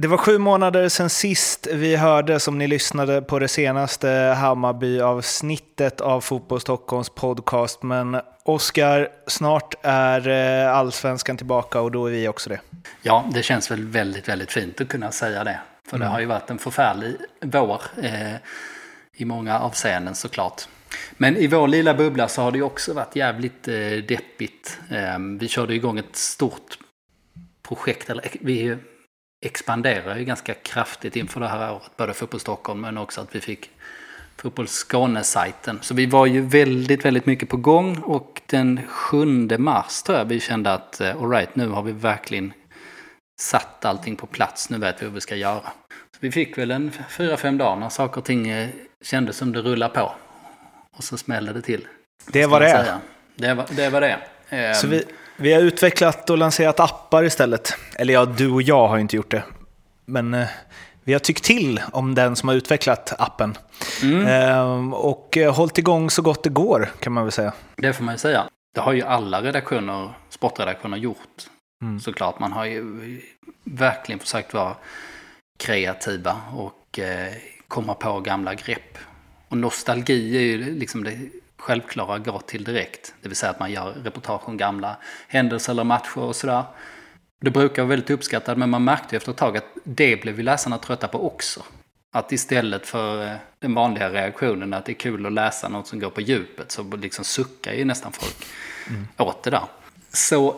Det var sju månader sedan sist vi hörde, som ni lyssnade på det senaste Hammarby-avsnittet av Fotboll Stockholms podcast. Men Oskar, snart är eh, allsvenskan tillbaka och då är vi också det. Ja, det känns väl väldigt, väldigt fint att kunna säga det. För mm. det har ju varit en förfärlig vår eh, i många avseenden såklart. Men i vår lilla bubbla så har det ju också varit jävligt eh, deppigt. Eh, vi körde igång ett stort projekt, eller vi expanderar ju ganska kraftigt inför det här året, både Fotboll Stockholm men också att vi fick Fotboll Skåne-sajten. Så vi var ju väldigt, väldigt mycket på gång och den 7 mars tror jag vi kände att eh, alright, nu har vi verkligen satt allting på plats, nu vet vi hur vi ska göra. Så vi fick väl en fyra, fem dagar när saker och ting eh, kändes som det rullade på. Och så smällde det till. Det var det. Det var det. Var det. Så vi, vi har utvecklat och lanserat appar istället. Eller ja, du och jag har inte gjort det. Men eh, vi har tyckt till om den som har utvecklat appen. Mm. Eh, och eh, hållit igång så gott det går, kan man väl säga. Det får man ju säga. Det har ju alla redaktioner, sportredaktioner gjort. Mm. Såklart, man har ju verkligen försökt vara kreativa och eh, komma på gamla grepp. Och nostalgi är ju liksom det självklara gå till direkt. Det vill säga att man gör reportage om gamla händelser eller matcher och sådär. Det brukar vara väldigt uppskattat men man märkte efter ett tag att det blev ju läsarna trötta på också. Att istället för eh, den vanliga reaktionen att det är kul att läsa något som går på djupet så liksom suckar ju nästan folk mm. åt det där. Så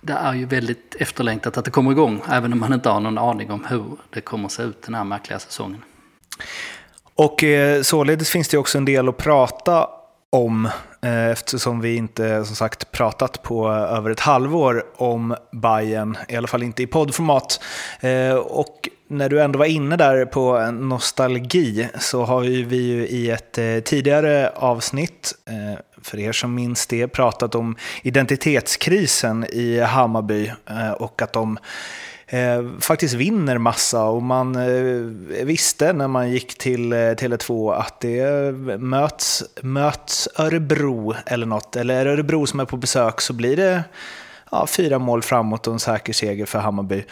det är ju väldigt efterlängtat att det kommer igång även om man inte har någon aning om hur det kommer att se ut den här märkliga säsongen. Och eh, således finns det också en del att prata om eh, eftersom vi inte som sagt pratat på eh, över ett halvår om Bayern, i alla fall inte i poddformat. Eh, och när du ändå var inne där på nostalgi så har ju vi ju i ett tidigare avsnitt, för er som minns det, pratat om identitetskrisen i Hammarby och att de eh, faktiskt vinner massa och man eh, visste när man gick till eh, Tele2 att det möts, möts Örebro eller något, eller är det Örebro som är på besök så blir det ja, fyra mål framåt och en säker seger för Hammarby.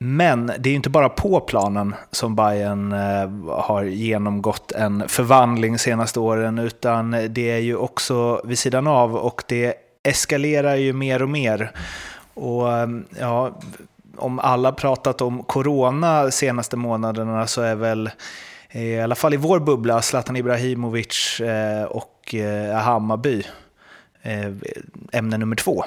Men det är inte bara på planen som Bayern eh, har genomgått en förvandling senaste åren, utan det är ju också vid sidan av och det eskalerar ju mer och mer. Och ja, om alla pratat om corona senaste månaderna så är väl i alla fall i vår bubbla Zlatan Ibrahimovic eh, och eh, Hammarby eh, ämne nummer två.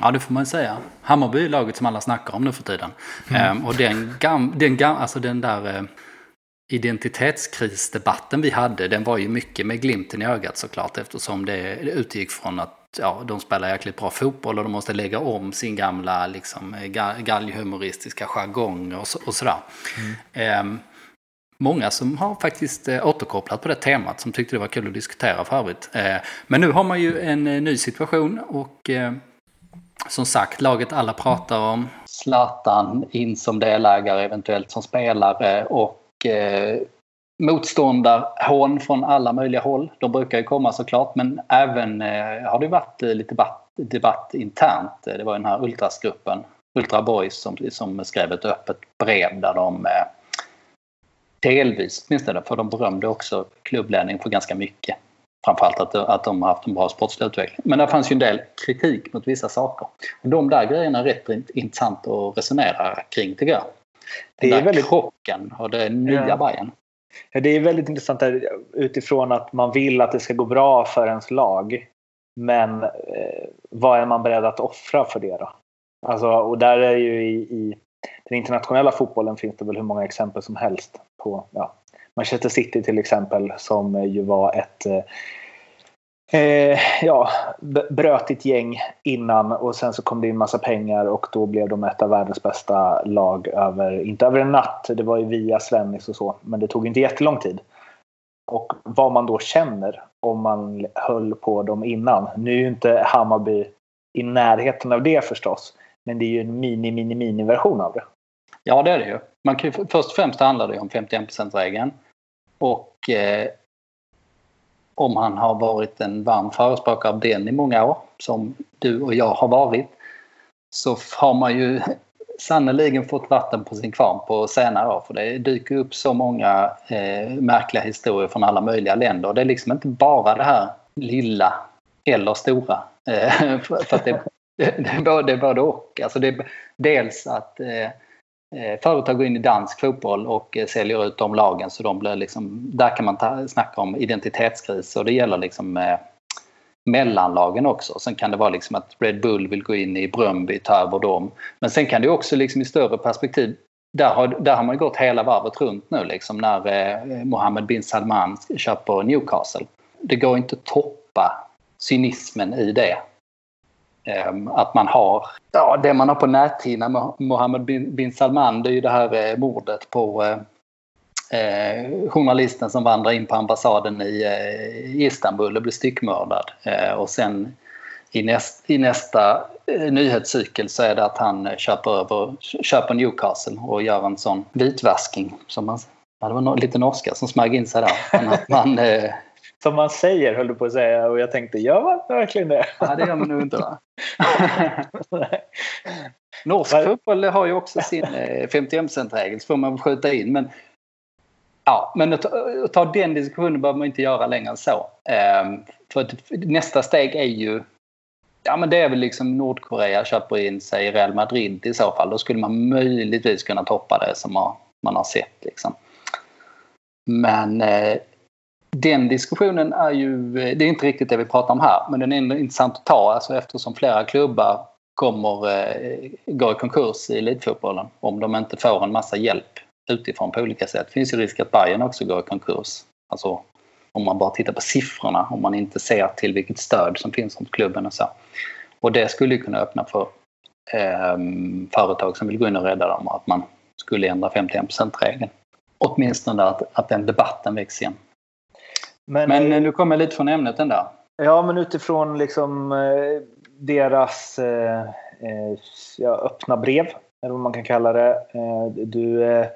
Ja, det får man säga. Hammarby är laget som alla snackar om nu för tiden. Mm. Ehm, och den, gam, den, gam, alltså den där identitetskrisdebatten vi hade, den var ju mycket med glimten i ögat såklart eftersom det utgick från att ja, de spelar jäkligt bra fotboll och de måste lägga om sin gamla liksom, galghumoristiska jargong och, så, och sådär. Mm. Eh, många som har faktiskt eh, återkopplat på det temat som tyckte det var kul att diskutera för övrigt. Eh, men nu har man ju en eh, ny situation och ehm, som sagt, laget alla pratar om. Zlatan in som delägare, eventuellt som spelare och eh, motståndarhån från alla möjliga håll. De brukar ju komma såklart men även eh, har det varit eh, lite debatt, debatt internt. Det var den här Ultrasgruppen, Ultra Boys som, som skrev ett öppet brev där de eh, delvis åtminstone, för de berömde också klubbledningen för ganska mycket. Framförallt att, att de har haft en bra sportslig utveckling. Men det fanns ju en del kritik mot vissa saker. De där grejerna är rätt intressant att resonera kring tycker jag. Den det är väldigt... krocken och det nya ja. Bayern. Det är väldigt intressant utifrån att man vill att det ska gå bra för ens lag. Men eh, vad är man beredd att offra för det då? Alltså, och där är ju i, i, den internationella fotbollen finns det väl hur många exempel som helst på ja, Manchester City till exempel som ju var ett eh, eh, ja, ditt gäng innan och sen så kom det in massa pengar och då blev de ett av världens bästa lag över, inte över en natt, det var ju via Svennis och så, men det tog inte jättelång tid. Och vad man då känner om man höll på dem innan. Nu är ju inte Hammarby i närheten av det förstås, men det är ju en mini, mini, mini version av det. Ja, det är det ju. Man kan ju först och främst handlar det om 51%-regeln. Och eh, om han har varit en varm förespråkare av den i många år, som du och jag har varit, så har man ju sannoliken fått vatten på sin kvarn på senare år. För det dyker upp så många eh, märkliga historier från alla möjliga länder. Och det är liksom inte bara det här lilla eller stora. Eh, för, för att det, det, det, är både, det är både och. Alltså det, dels att eh, eh, Eh, företag går in i dansk fotboll och eh, säljer ut de lagen så de blir liksom, där kan man ta, snacka om identitetskris och det gäller liksom eh, mellanlagen också. Sen kan det vara liksom att Red Bull vill gå in i Bröndby, ta över dem. Men sen kan det också liksom i större perspektiv där har, där har man gått hela varvet runt nu liksom när eh, Mohammed bin Salman köper Newcastle. Det går inte att toppa cynismen i det. Ehm, att man har, ja det man har på näthinnan med Mohammed bin, Salman det är ju det här eh, mordet på eh, eh, journalisten som vandrar in på ambassaden i eh, Istanbul och blir styckmördad. Eh, och sen i, näst, i nästa eh, nyhetscykel så är det att han eh, köper, över, köper Newcastle och gör en sån vitvasking. Som man, ja, det var no, lite norska som smög in sig där. att man, eh, som man säger höll du på att säga och jag tänkte, gör man verkligen det? Ja, det gör man nog inte va? Norsk fotboll har ju också sin 51%-regel, så får man skjuta in. Men Ja, men att, att ta den diskussionen behöver man inte göra längre än så. Um, för nästa steg är ju Ja men det är väl liksom Nordkorea köper in sig i Real Madrid i så fall. Då skulle man möjligtvis kunna toppa det som man har sett. Liksom. Men eh, den diskussionen är ju, det är inte riktigt det vi pratar om här, men den är intressant att ta alltså eftersom flera klubbar kommer eh, gå i konkurs i elitfotbollen om de inte får en massa hjälp utifrån på olika sätt. Det finns ju risk att Bayern också går i konkurs. Alltså om man bara tittar på siffrorna, om man inte ser till vilket stöd som finns runt klubben och så. Och det skulle kunna öppna för eh, företag som vill gå in och rädda dem att man skulle ändra 51%-regeln. Åtminstone att, att den debatten väcks igen. Men, men eh, nu kommer jag lite från ämnet ändå. Ja, men utifrån liksom eh, deras eh, eh, ja, öppna brev, eller vad man kan kalla det. Eh, du eh,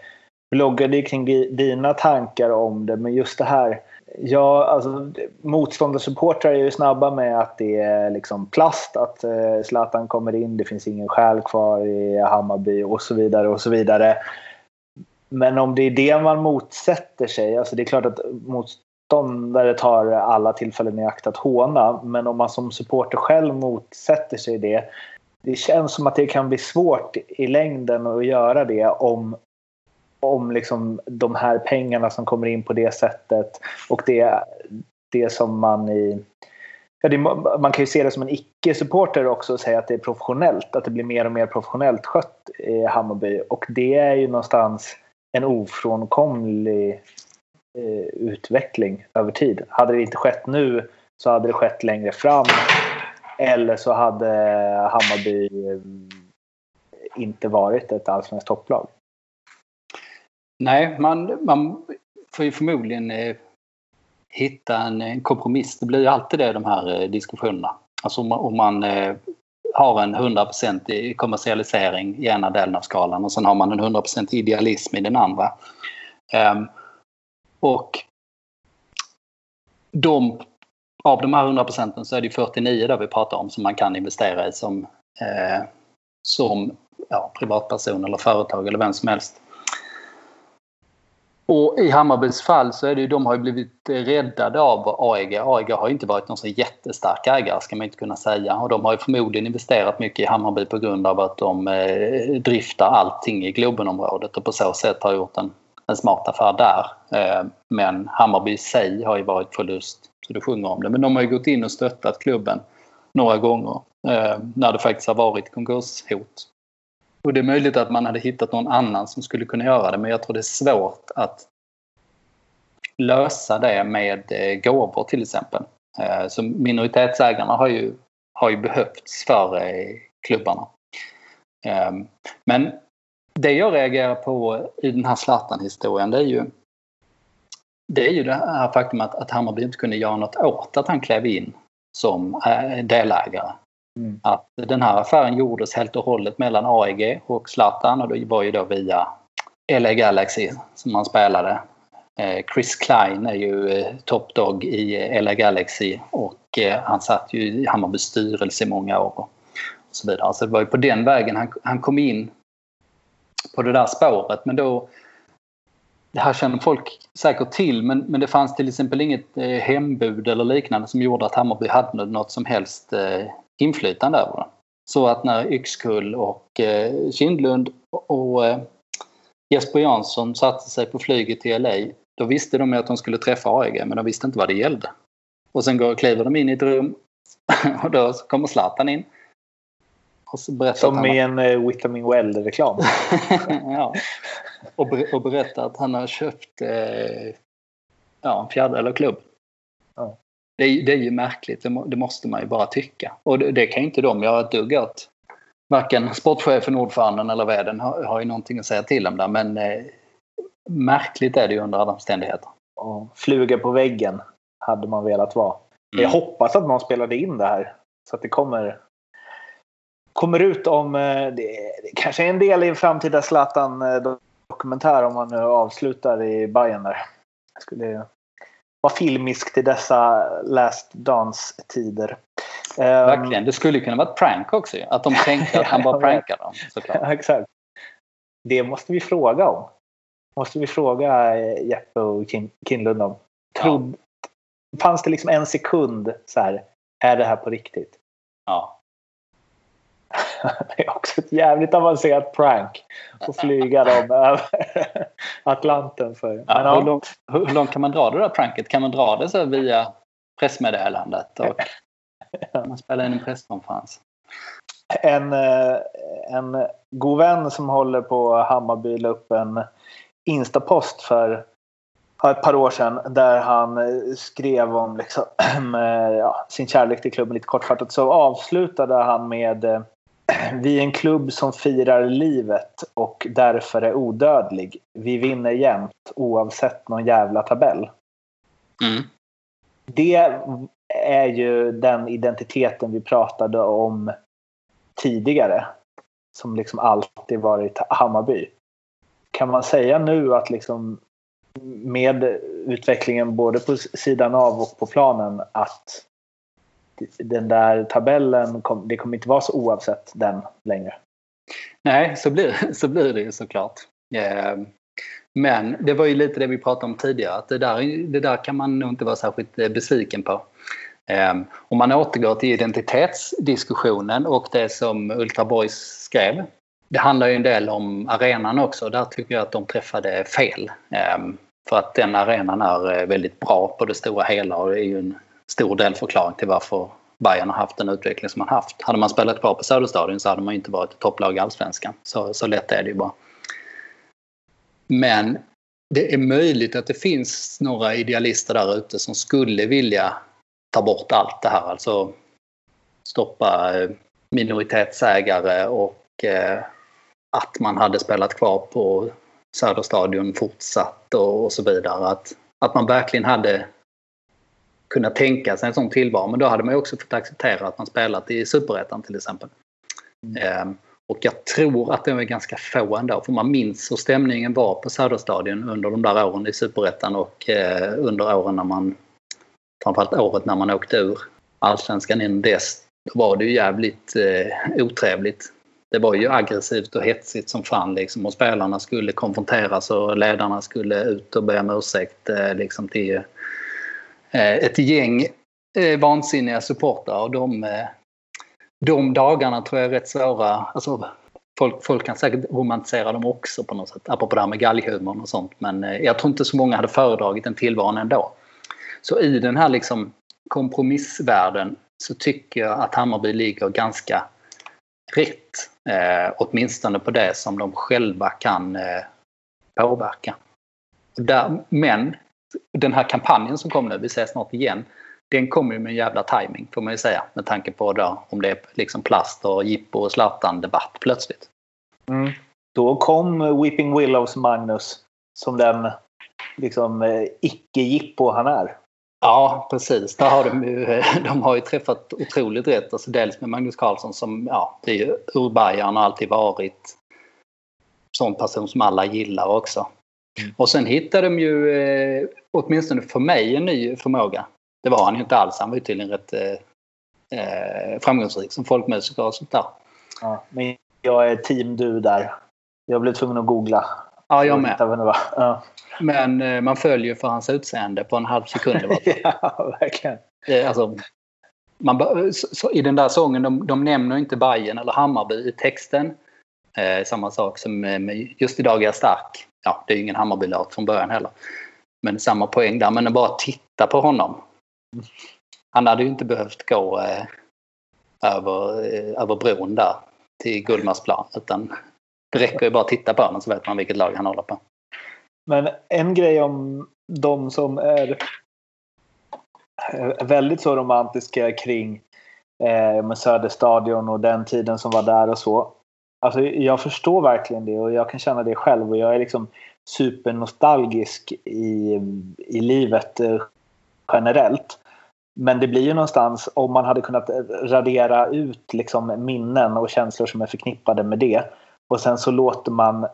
bloggade kring dina tankar om det, men just det här. Ja, alltså, motståndarsupportrar är ju snabba med att det är liksom plast, att eh, Zlatan kommer in, det finns ingen själ kvar i Hammarby och så vidare och så vidare. Men om det är det man motsätter sig, alltså det är klart att motståndare tar alla tillfällen i akt att håna, men om man som supporter själv motsätter sig det, det känns som att det kan bli svårt i längden att göra det om om liksom de här pengarna som kommer in på det sättet och det, det som man i... Ja, det, man kan ju se det som en icke-supporter också och säga att det är professionellt, att det blir mer och mer professionellt skött i Hammarby. Och det är ju någonstans en ofrånkomlig Eh, utveckling över tid. Hade det inte skett nu så hade det skett längre fram eller så hade Hammarby eh, inte varit ett allsvenskt topplag. Nej, man, man får ju förmodligen eh, hitta en, en, kompromiss. Det blir ju alltid det de här eh, diskussionerna. Alltså om man, om man eh, har en 100% kommersialisering i ena delen av skalan och sen har man en 100% idealism i den andra. Um, och de, av de här 100 procenten så är det 49 där vi pratar om som man kan investera i som, eh, som ja, privatperson eller företag eller vem som helst. Och i Hammarbys fall så är det ju, de har ju blivit räddade av AEG. AEG har inte varit någon så jättestark ägare ska man inte kunna säga. Och de har ju förmodligen investerat mycket i Hammarby på grund av att de eh, driftar allting i Globenområdet och på så sätt har gjort en, en smart affär där. Eh, men Hammarby i sig har ju varit förlust så du sjunger om det. Men de har ju gått in och stöttat klubben några gånger eh, när det faktiskt har varit konkurshot. Och det är möjligt att man hade hittat någon annan som skulle kunna göra det men jag tror det är svårt att lösa det med eh, gåvor till exempel. Så minoritetsägarna har ju, har ju behövts för klubbarna. Men det jag reagerar på i den här Zlatan-historien det är ju det är ju det här faktum att, att Hammarby inte kunde göra något åt att han klev in som delägare. Mm. Att den här affären gjordes helt och hållet mellan AEG och Zlatan och det var ju då via LA Galaxy som han spelade. Eh, Chris Klein är ju eh, toppdog i LA Galaxy och eh, han satt ju i Hammarbys styrelse i många år. Och så vidare. Så det var ju på den vägen han, han kom in på det där spåret. Men då, det här känner folk säkert till men, men det fanns till exempel inget eh, hembud eller liknande som gjorde att Hammarby hade något som helst eh, inflytande över det. Så att när Yxkull och eh, Kindlund och eh, Jesper Jansson satte sig på flyget till LA då visste de att de skulle träffa AEG men de visste inte vad det gällde. Och sen går, kliver de in i ett rum och då kommer Zlatan in. Som i en uh, Vitamin Well-reklam. ja. Och, ber och berättar att han har köpt eh, ja, en fjärdedel av klubb. Ja. Det, är, det är ju märkligt, det, må, det, måste man ju bara tycka. Och det, det kan ju inte de göra ett dugg åt. Varken sportchefen, ordföranden eller värden har, har ju någonting att säga till om där. Men eh, märkligt är det ju under alla omständigheter. Och fluga på väggen hade man velat vara. Mm. Jag hoppas att någon spelade in det här. Så att det kommer, kommer ut om... Eh, det, kanske är en del i en framtida Zlatan-dokumentär om man nu avslutar i Bayern där. Det skulle vara filmiskt i dessa last dance-tider. Verkligen. Det skulle kunna vara ett prank också. Att de tänkte att han bara prankade dem. Såklart. Ja, exakt. Det måste vi fråga om. Måste vi fråga Jeppe och Kinlund om. Trod, fanns det liksom en sekund så här, är det här på riktigt? Ja. det är också ett jävligt avancerat prank. Att flyga dem över Atlanten för. Ja, Men, ja. Hur, långt, hur, långt, kan man dra det där pranket? Kan man dra det så via pressmeddelandet? Och man spelar in en presskonferens? En, eh, en god vän som håller på Hammarby la upp en Instapost för ett par år sedan där han eh, skrev om liksom, ja, sin kärlek till klubben lite kortfattat. Så avslutade han med eh, Vi är en klubb som firar livet och därför är odödlig. Vi vinner jämt oavsett någon jävla tabell. Mm. Det är ju den identiteten vi pratade om tidigare. Som liksom alltid varit Hammarby. Kan man säga nu att liksom med utvecklingen både på sidan av och på planen att den där tabellen, kom, det kommer inte vara så oavsett den längre. Nej, så blir, så blir det ju såklart. Eh, men det var ju lite det vi pratade om tidigare, att det där, det där kan man nog inte vara särskilt eh, besviken på. Eh, om man återgår till identitetsdiskussionen och det som Ultra Boys skrev. Det handlar ju en del om arenan också. Där tycker jag att de träffade fel. Ehm, för att den arenan är eh, väldigt bra på det stora hela och det är ju en stor del förklaring till varför Bayern har haft den utveckling som man haft. Hade man spelat kvar på Söderstadion så hade man inte varit ett topplag i Allsvenskan. Så, så lätt är det ju bara. Men det är möjligt att det finns några idealister där ute som skulle vilja ta bort allt det här. Alltså stoppa eh, minoritetsägare och eh, att man hade spelat kvar på Söderstadion fortsatt och, och så vidare. Att, att man verkligen hade kunna tänka sig en sån tillvaro. Men då hade man också fått acceptera att man spelat i Superettan till exempel. Mm. Ehm, och jag tror att det är ganska få ändå, för man minns hur stämningen var på Söderstadion under de där åren i Superettan och eh, under åren när man, framförallt året när man åkte ur Allsvenskan innan dess, då var det ju jävligt eh, otrevligt. Det var ju aggressivt och hetsigt som fan liksom och spelarna skulle konfronteras och ledarna skulle ut och be om ursäkt eh, liksom till Eh, ett gäng eh, vansinniga supportrar och de, eh, de dagarna tror jag är rätt svåra. Alltså, folk, folk kan säkert romantisera dem också på något sätt, apropå det här med galghumorn och sånt. Men eh, jag tror inte så många hade föredragit den tillvaron ändå. Så i den här liksom kompromissvärlden så tycker jag att Hammarby ligger ganska rätt. Eh, åtminstone på det som de själva kan eh, påverka. Där, men den här kampanjen som kommer nu, Vi ses snart igen, den kommer ju med en jävla timing får man ju säga med tanke på då, om det är liksom plast och jippo och Zlatan-debatt plötsligt. Mm. Då kom Weeping Willows Magnus som den liksom eh, icke-jippo han är. Ja, precis. Där har de, ju, de har ju träffat otroligt rätt. Alltså dels med Magnus Carlsson som ja, det är ju ur Bayern och alltid varit sån person som alla gillar också. Mm. Och sen hittade de ju, eh, åtminstone för mig, en ny förmåga. Det var han ju inte alls. Han var ju tydligen rätt eh, eh, framgångsrik som folkmusiker och sånt där. Ja, men jag är team du där. Jag blev tvungen att googla. Ja, jag med. Ja. Men eh, man följer för hans utseende på en halv sekund. ja, verkligen. Alltså, man, så, I den där sången, de, de nämner inte Bayern eller Hammarby i texten. Eh, samma sak som med Just idag är jag stark. Ja, det är ju ingen Hammarby-låt från början heller. Men samma poäng där. Men bara titta på honom. Han hade ju inte behövt gå eh, över, eh, över bron där till Gullmarsplan. Utan det räcker ju bara att titta på honom så vet man vilket lag han håller på. Men en grej om de som är väldigt så romantiska kring eh, med Söderstadion och den tiden som var där och så. Alltså, jag förstår verkligen det och jag kan känna det själv och jag är liksom supernostalgisk i, i livet eh, generellt. Men det blir ju någonstans om man hade kunnat radera ut liksom minnen och känslor som är förknippade med det. Och sen så låter man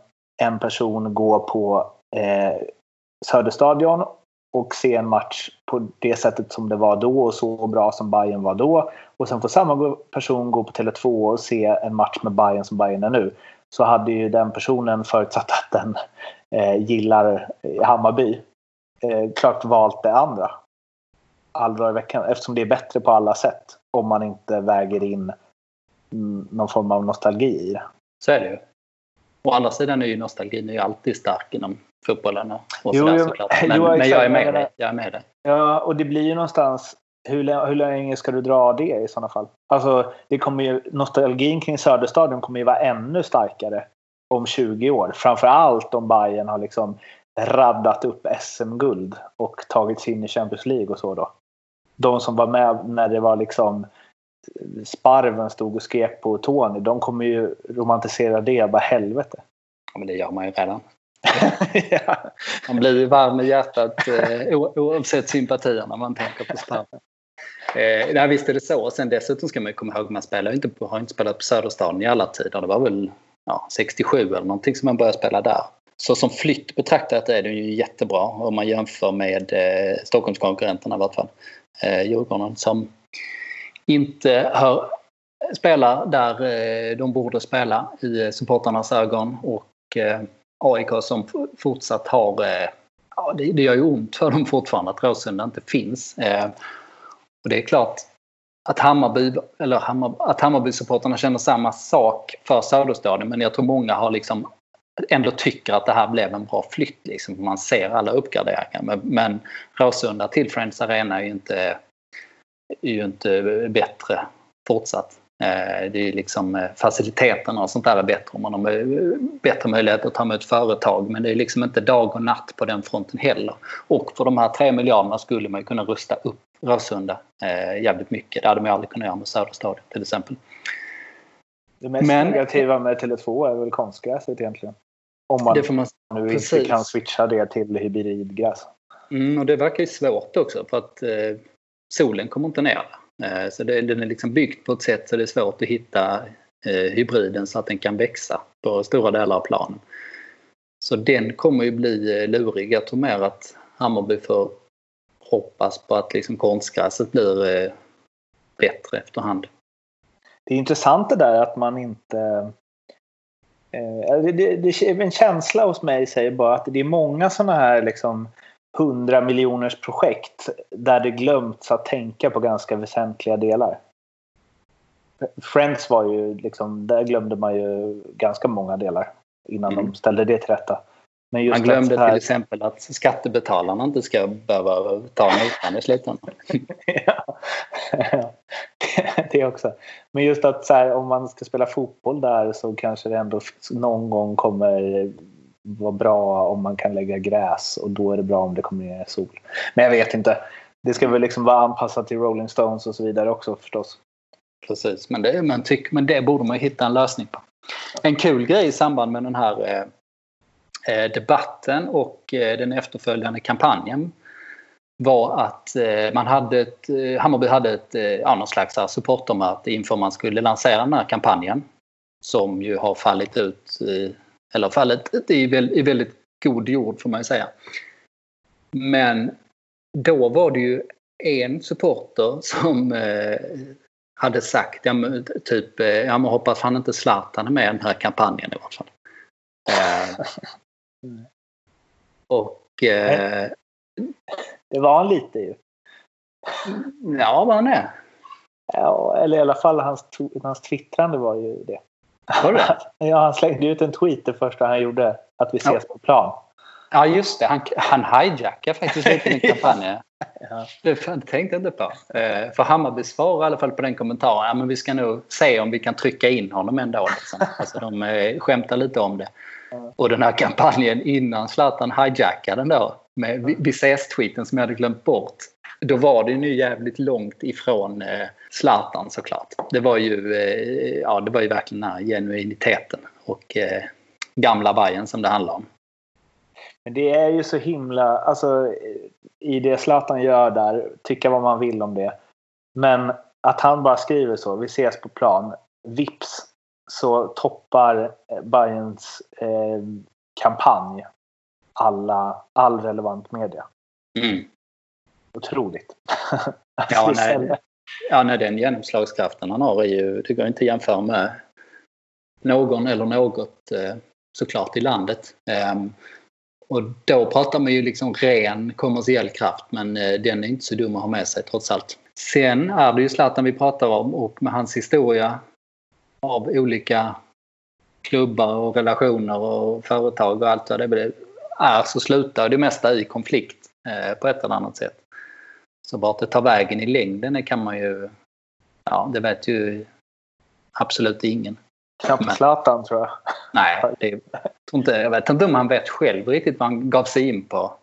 en person gå på eh, Söderstadion och se en match på det sättet som det var då och så bra som Bayern var då. Och sen får samma person gå på Tele2 och se en match med Bayern som Bayern är nu. Så hade ju den personen förutsatt att den eh, gillar eh, Hammarby eh, klart valt det andra. Alla i veckan eftersom det är bättre på alla sätt om man inte väger in mm, någon form av nostalgi i det. Så är det ju. Å andra sidan är ju nostalgin är ju alltid stark inom fotbollen. Och jo, jo, såklart. Men, jo, men jag är med dig. Jag är med dig. Ja, och det blir ju någonstans hur, hur länge ska du dra det i sådana fall? Alltså, det kommer ju, nostalgin kring Söderstadion kommer ju vara ännu starkare om 20 år. Framförallt om Bayern har liksom raddat upp SM-guld och tagit sig in i Champions League och så då. De som var med när det var liksom Sparven stod och skrek på Tony. De kommer ju romantisera det bara helvete. Ja, men det gör man ju redan. ja. Man blir ju varm i hjärtat eh, oavsett sympatier när man tänker på Sparven. Eh, nej, visst är det så. Sen dessutom ska man ju komma ihåg att man spelar inte på, har inte spelat på Söderstaden i alla tider. Det var väl ja, 67 eller någonting som man började spela där. Så som flytt betraktat är det ju jättebra om man jämför med eh, Stockholmskonkurrenterna i vart fall. Eh, Djurgården som inte hör, spelar där eh, de borde spela i supportarnas ögon och eh, AIK som fortsatt har eh, Ja, det, det gör ju ont för dem fortfarande att Råsunda inte finns. Eh, och det är klart att Hammarby, eller Hammar, att Hammarby-supporterna känner samma sak för Söderstadion men jag tror många har liksom ändå tycker att det här blev en bra flytt. Liksom. Man ser alla uppgraderingar. Men, men Råsunda till Friends Arena är ju inte är ju inte bättre fortsatt. Eh, det är liksom eh, faciliteterna och sånt där är bättre om man har bättre möjlighet att ta emot företag men det är liksom inte dag och natt på den fronten heller. Och för de här tre miljarderna skulle man kunna rusta upp Råsunda eh, jävligt mycket. Det hade man aldrig kunnat göra med Söderstadion till exempel. Det mest men, negativa med Tele2 är väl konstgräset egentligen. Om man, man nu precis. inte kan switcha det till hybridgräs. Mm, och det verkar ju svårt också för att eh, solen kommer inte ner. Eh, så det, den är liksom byggd på ett sätt så det är svårt att hitta eh, hybriden så att den kan växa på stora delar av planen. Så den kommer ju bli eh, lurig. Jag tror mer att Hammarby får hoppas på att liksom konstgräset blir eh, bättre efterhand. Det är intressant det där att man inte... Det, det, det, en känsla hos mig säger bara att det är många sådana här liksom 100 miljoners projekt där det glömts att tänka på ganska väsentliga delar. Friends var ju liksom, där glömde man ju ganska många delar innan mm. de ställde det till rätta. Men man glömde här... till exempel att skattebetalarna inte ska behöva ta notan i slutändan. ja, det också. Men just att här, om man ska spela fotboll där så kanske det ändå någon gång kommer vara bra om man kan lägga gräs och då är det bra om det kommer ner sol. Men jag vet inte. Det ska väl liksom vara anpassat till Rolling Stones och så vidare också förstås. Precis, men det, men, tyck, men det borde man hitta en lösning på. En kul grej i samband med den här eh, eh, debatten och eh, den efterföljande kampanjen var att eh, man hade ett, eh, Hammarby hade ett eh, ja, någon slags supportermöte inför man skulle lansera den här kampanjen. Som ju har fallit ut eh, eller fallet i väldigt god jord får man ju säga. Men då var det ju en supporter som eh, hade sagt, ja, typ, eh, ja men hoppas han inte Zlatan är med i den här kampanjen i alla fall. Eh, och... Eh, det var han lite ju. Ja, vad han är. Ja, eller i alla fall hans, hans twittrande var ju det. Var det? ja, han slängde ut en tweet det första han gjorde. Att vi ses ja. på plan. Ja, just det. Han, han hijackade faktiskt lite den kampanjen. ja. Det tänkte jag inte på. Eh, för Hammarby svarade i alla fall på den kommentaren. Ja, men vi ska nog se om vi kan trycka in honom ändå. Liksom. Alltså, de eh, skämtar lite om det. Och den här kampanjen innan Zlatan hijackade den då. Med vi ses-tweeten som jag hade glömt bort. Då var det ju jävligt långt ifrån eh, Zlatan såklart. Det var ju, eh, ja, det var ju verkligen den här genuiniteten och eh, gamla Bajen som det handlar om. Men det är ju så himla, alltså i det Zlatan gör där, tycka vad man vill om det. Men att han bara skriver så, vi ses på plan, vips så toppar Bayerns eh, kampanj alla, all relevant media. Mm. Otroligt. ja, nej, ja, nej, den genomslagskraften han har är ju, det går inte att jämföra med någon eller något eh, såklart i landet. Ehm, och då pratar man ju liksom ren kommersiell kraft men eh, den är inte så dum att ha med sig trots allt. Sen är det ju Zlatan vi pratar om och med hans historia av olika klubbar och relationer och företag och allt vad det är så slutar det mesta i konflikt eh, på ett eller annat sätt. Så vart det tar vägen i längden kan man ju... Ja, det vet ju absolut ingen. Knappt Zlatan tror jag. Nej, det, jag, inte, jag vet inte om han vet själv riktigt vad han gav sig in på.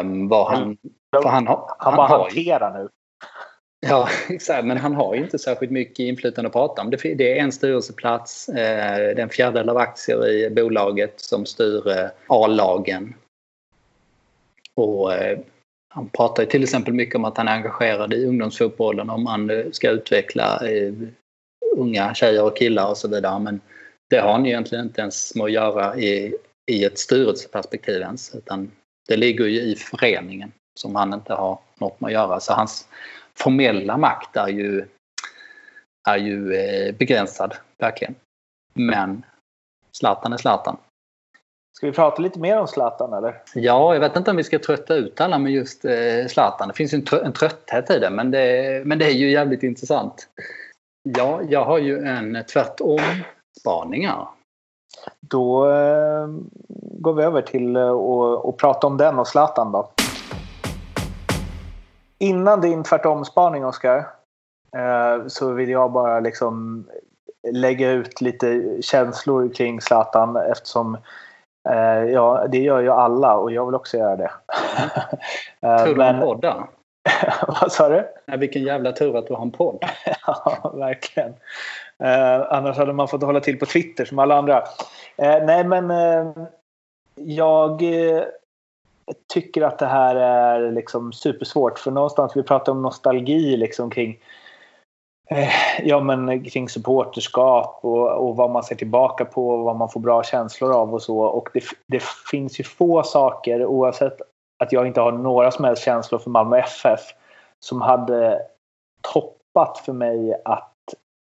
Um, vad han, för han, han, han bara hanterar nu. Ja, exakt. Men han har ju inte särskilt mycket inflytande att prata om. Det är en styrelseplats, eh, det är en fjärdedel av aktier i bolaget som styr eh, A-lagen. Och eh, han pratar till exempel mycket om att han är engagerad i ungdomsfotbollen om man ska utveckla eh, unga tjejer och killar och så vidare. Men det har han egentligen inte ens med att göra i, i ett styrelseperspektiv ens. Utan det ligger ju i föreningen som han inte har något med att göra. Så hans formella makt är ju, är ju eh, begränsad, verkligen. Men Zlatan är Zlatan. Ska vi prata lite mer om Zlatan eller? Ja, jag vet inte om vi ska trötta ut alla med just eh, Zlatan. Det finns en, trö en trötthet i det men, det, men det är ju jävligt intressant. Ja, jag har ju en tvärtom-spaning här. Då eh, går vi över till att eh, prata om den och Zlatan då. Innan din tvärtom-spaning Oskar. Eh, så vill jag bara liksom lägga ut lite känslor kring Zlatan eftersom ja, det gör ju alla och jag vill också göra det. eh, Tur men... podda. Vad sa du? Ja, vilken jävla tur att du har en podd. ja, verkligen. Eh, annars hade man fått hålla till på Twitter som alla andra. Eh, nej, men eh, jag tycker att det här är liksom supersvårt. För någonstans, vi pratar om nostalgi liksom kring eh, Eh, ja men kring supporterskap och, och vad man ser tillbaka på och vad man får bra känslor av och så. Och det, det finns ju få saker oavsett att jag inte har några som helst känslor för Malmö FF som hade toppat för mig att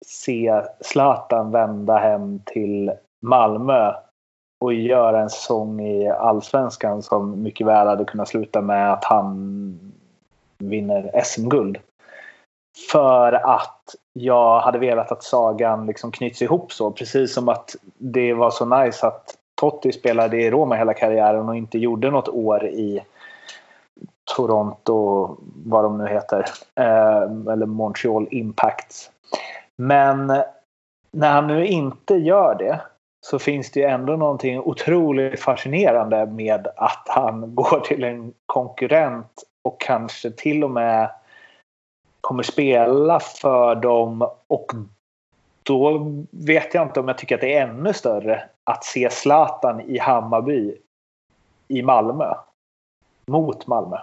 se Zlatan vända hem till Malmö och göra en säsong i Allsvenskan som mycket väl hade kunnat sluta med att han vinner SM-guld. För att jag hade velat att sagan liksom knyts ihop så. Precis som att det var så nice att Totti spelade i Roma hela karriären och inte gjorde något år i Toronto, vad de nu heter. Eh, eller Montreal Impact. Men när han nu inte gör det så finns det ju ändå någonting otroligt fascinerande med att han går till en konkurrent och kanske till och med kommer spela för dem och då vet jag inte om jag tycker att det är ännu större att se Zlatan i Hammarby i Malmö. Mot Malmö.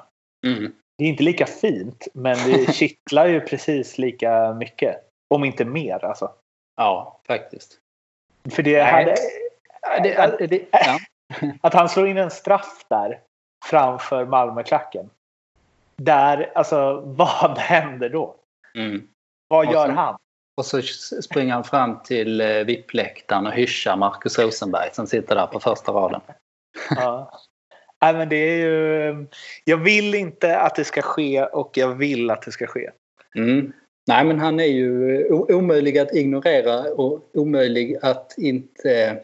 Mm. Det är inte lika fint men det kittlar ju precis lika mycket. Om inte mer alltså. Ja, faktiskt. För det hade... Det, det, ja. Att han slår in en straff där framför Malmöklacken. Där, alltså vad händer då? Mm. Vad gör han? Och så springer han fram till eh, VIP-läktaren och hyschar Marcus Rosenberg som sitter där på första raden. Ja. Nej, men det är ju... Jag vill inte att det ska ske och jag vill att det ska ske. Mm. Nej, men han är ju omöjlig att ignorera och omöjlig att inte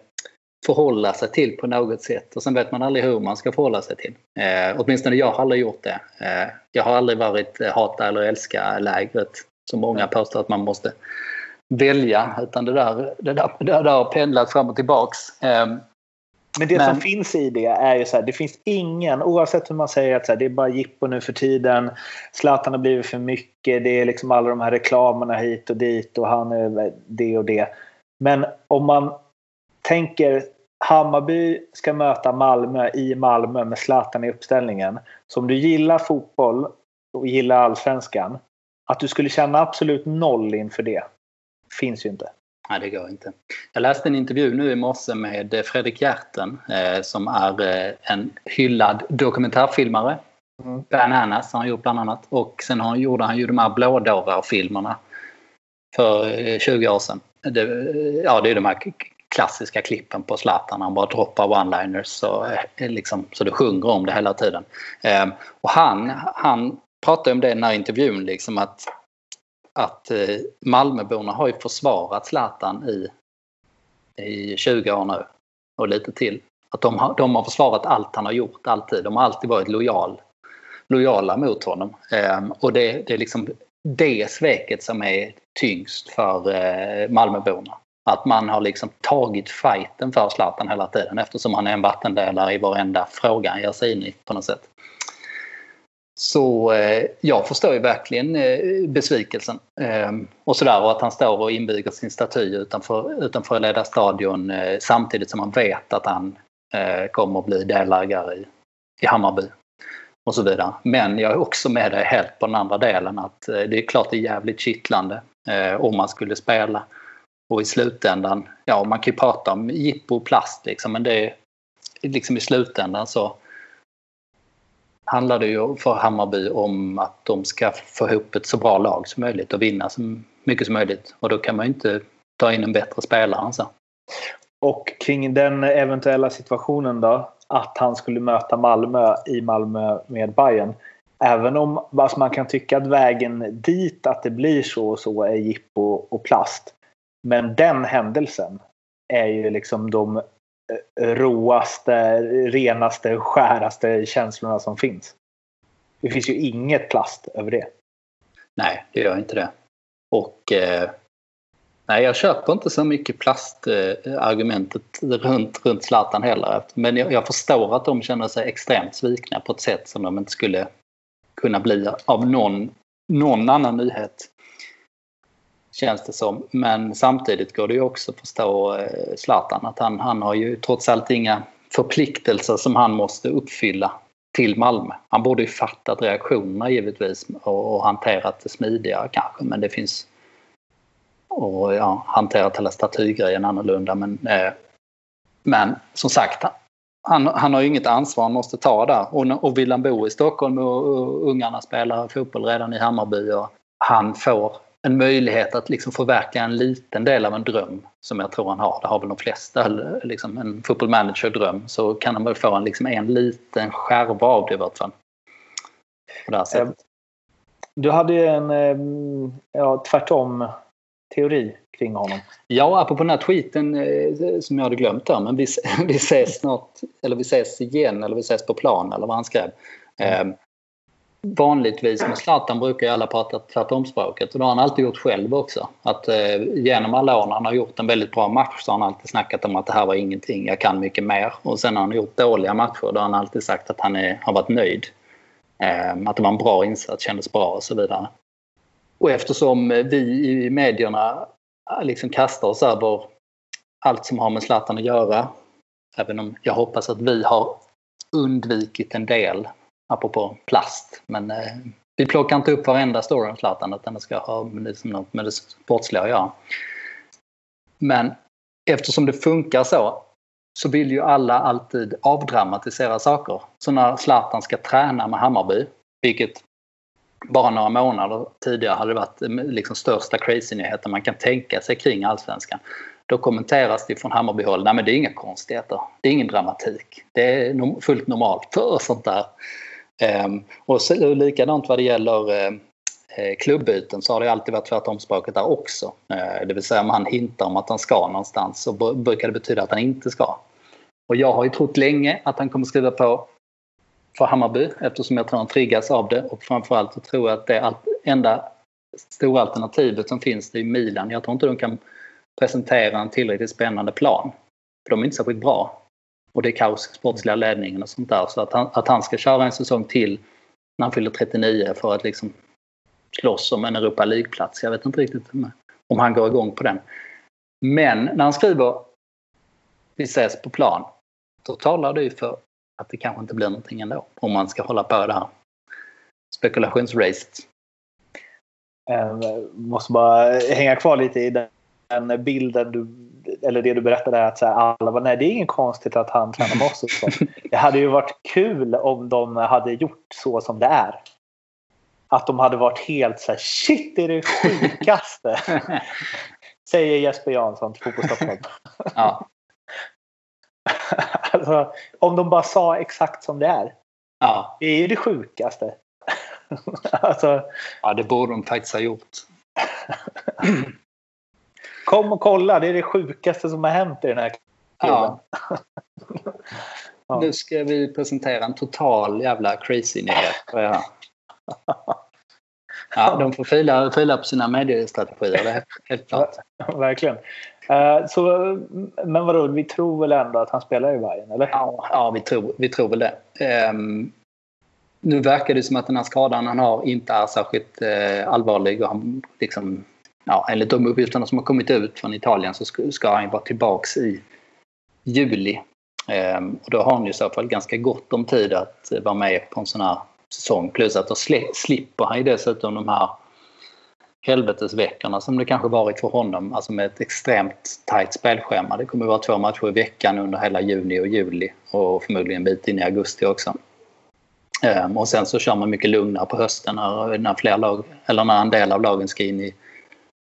förhålla sig till på något sätt. Och sen vet man aldrig hur man ska förhålla sig till. Eh, åtminstone jag har aldrig gjort det. Eh, jag har aldrig varit hata eller älska lägret som många påstår att man måste välja. Utan det där, det där, det där har pendlat fram och tillbaks. Eh, men det men... som finns i det är ju så här, det finns ingen, oavsett hur man säger att så här, det är bara jippo nu för tiden. Zlatan har blivit för mycket, det är liksom alla de här reklamerna hit och dit och han är det och det. Men om man tänker Hammarby ska möta Malmö i Malmö med Zlatan i uppställningen. Så om du gillar fotboll och gillar allsvenskan, att du skulle känna absolut noll inför det finns ju inte. Nej, det går inte. Jag läste en intervju nu i morse med Fredrik Hjerten eh, som är eh, en hyllad dokumentärfilmare. Mm. Bananas har han gjort bland annat. Och sen har, gjorde han ju de här blådårar-filmerna för eh, 20 år sedan. Det, ja, det är de här klassiska klippen på Zlatan. Han bara droppar one-liners så, eh, liksom, så det sjunger om det hela tiden. Eh, och han, han pratar om det i den här intervjun liksom att, att eh, Malmöborna har ju försvarat Zlatan i, i 20 år nu och lite till. Att de har, de har försvarat allt han har gjort, alltid. De har alltid varit lojal, lojala mot honom. Ehm, och det, det är liksom det sveket som är tyngst för eh, Malmöborna. Att man har liksom tagit fighten för Zlatan hela tiden eftersom han är en vattendelare i varenda fråga han ger sig in i på något sätt. Så eh, jag förstår ju verkligen eh, besvikelsen. Eh, och sådär och att han står och inviger sin staty utanför, utanför Leda stadion eh, samtidigt som han vet att han eh, kommer att bli delägare i, i Hammarby. Och så vidare. Men jag är också med dig helt på den andra delen att eh, det är klart det är jävligt kittlande eh, om man skulle spela och i slutändan, ja man kan ju prata om jippo och plast liksom, men det är liksom i slutändan så handlar det ju för Hammarby om att de ska få ihop ett så bra lag som möjligt och vinna så mycket som möjligt. Och då kan man ju inte ta in en bättre spelare än så. Och kring den eventuella situationen då, att han skulle möta Malmö i Malmö med Bayern. Även om alltså man kan tycka att vägen dit, att det blir så och så, är jippo och plast. Men den händelsen är ju liksom de roaste, råaste, renaste, skäraste känslorna som finns. Det finns ju inget plast över det. Nej, det gör inte det. Och eh, nej, jag köper inte så mycket plastargumentet eh, runt, runt Zlatan heller. Men jag, jag, förstår att de känner sig extremt svikna på ett sätt som de inte skulle kunna bli av någon, någon annan nyhet Känns det som. Men samtidigt går det ju också att förstå eh, Zlatan att han, han har ju trots allt inga förpliktelser som han måste uppfylla till Malmö. Han borde ju fattat reaktionerna givetvis och, och hanterat det smidigare kanske men det finns och ja, hanterat hela statygrejen annorlunda men eh, men som sagt han, han har ju inget ansvar han måste ta där och, och vill han bo i Stockholm och, och ungarna spelar fotboll redan i Hammarby och han får en möjlighet att liksom förverkliga en liten del av en dröm som jag tror han har. Det har väl de flesta, liksom en football manager-dröm. Så kan han väl få en, liksom en liten skärva av det i vart fall. På det här sättet. Du hade ju en ja, tvärtom teori kring honom. Ja, apropå den här tweeten eh, som jag hade glömt där. Men vi, vi ses snart, eller vi ses igen, eller vi ses på plan, eller vad han skrev. Mm. Vanligtvis med Zlatan brukar ju alla prata tvärtomspråket och det har han alltid gjort själv också. Att eh, genom alla år när han har gjort en väldigt bra match så har han alltid snackat om att det här var ingenting, jag kan mycket mer. Och sen när han har gjort dåliga matcher då har han alltid sagt att han är, har varit nöjd. Eh, att det var en bra insats, kändes bra och så vidare. Och eftersom vi i medierna eh, liksom kastar oss över allt som har med Zlatan att göra, även om jag hoppas att vi har undvikit en del apropå plast. Men eh, vi plockar inte upp varenda story om Zlatan utan det ska ha liksom något med det sportsliga att göra. Men eftersom det funkar så så vill ju alla alltid avdramatisera saker. Så när Zlatan ska träna med Hammarby, vilket bara några månader tidigare hade varit eh, liksom största crazy-nyheten man kan tänka sig kring allsvenskan. Då kommenteras det från Hammarbyhåll, nej men det är inga konstigheter, det är ingen dramatik. Det är fullt normalt för sånt där. Ehm, och så, likadant vad det gäller ehm, eh, klubbyten så har det alltid varit tvärtomspråket där också. Eh, det vill säga om han hintar om att han ska någonstans så brukar det betyda att han inte ska. Och jag har ju trott länge att han kommer skriva på för Hammarby eftersom jag tror han triggas av det och framförallt så tror jag att det enda stora alternativet som finns det är Milan. Jag tror inte de kan presentera en tillräckligt spännande plan. För de är inte särskilt bra. Och det är kaos i sportsliga ledningen och sånt där. Så att han, att han ska köra en säsong till när han fyller 39 för att liksom slåss om en Europa League-plats. Jag vet inte riktigt om han går igång på den. Men när han skriver vi ses på plan, då talar det ju för att det kanske inte blir någonting ändå. Om man ska hålla på det här spekulationsracet. Jag måste bara hänga kvar lite i den bilden du, eller det du berättade att så här, alla var nej det är inget konstigt att han tränar med oss. Det hade ju varit kul om de hade gjort så som det är. Att de hade varit helt så här, shit det är det sjukaste. Säger Jesper Jansson till Fotbollsstockholm. Ja. alltså, om de bara sa exakt som det är. Ja. Det är ju det sjukaste. alltså, ja, det borde de faktiskt ha gjort. Kom och kolla, det är det sjukaste som har hänt i den här klubben. Ja. ja. Nu ska vi presentera en total jävla crazy-nyhet. Ja. ja, de får fila, fila på sina mediestrategier, det är helt klart. Verkligen. Uh, så, men vadå, vi tror väl ändå att han spelar i Bayern eller? Ja, ja vi, tror, vi tror väl det. Um, nu verkar det som att den här skadan han har inte är särskilt uh, allvarlig och han liksom ja, enligt de uppgifterna som har kommit ut från Italien så ska han vara tillbaks i juli. Ehm, och då har han i så fall ganska gott om tid att eh, vara med på en sån här säsong. Plus att då slipper han ju dessutom de här helvetesveckorna som det kanske varit för honom. Alltså med ett extremt tajt spelschema. Det kommer att vara två matcher i veckan under hela juni och juli och förmodligen en bit in i augusti också. Ehm, och sen så kör man mycket lugnare på hösten när, när, fler lag, eller när en del av lagen ska in i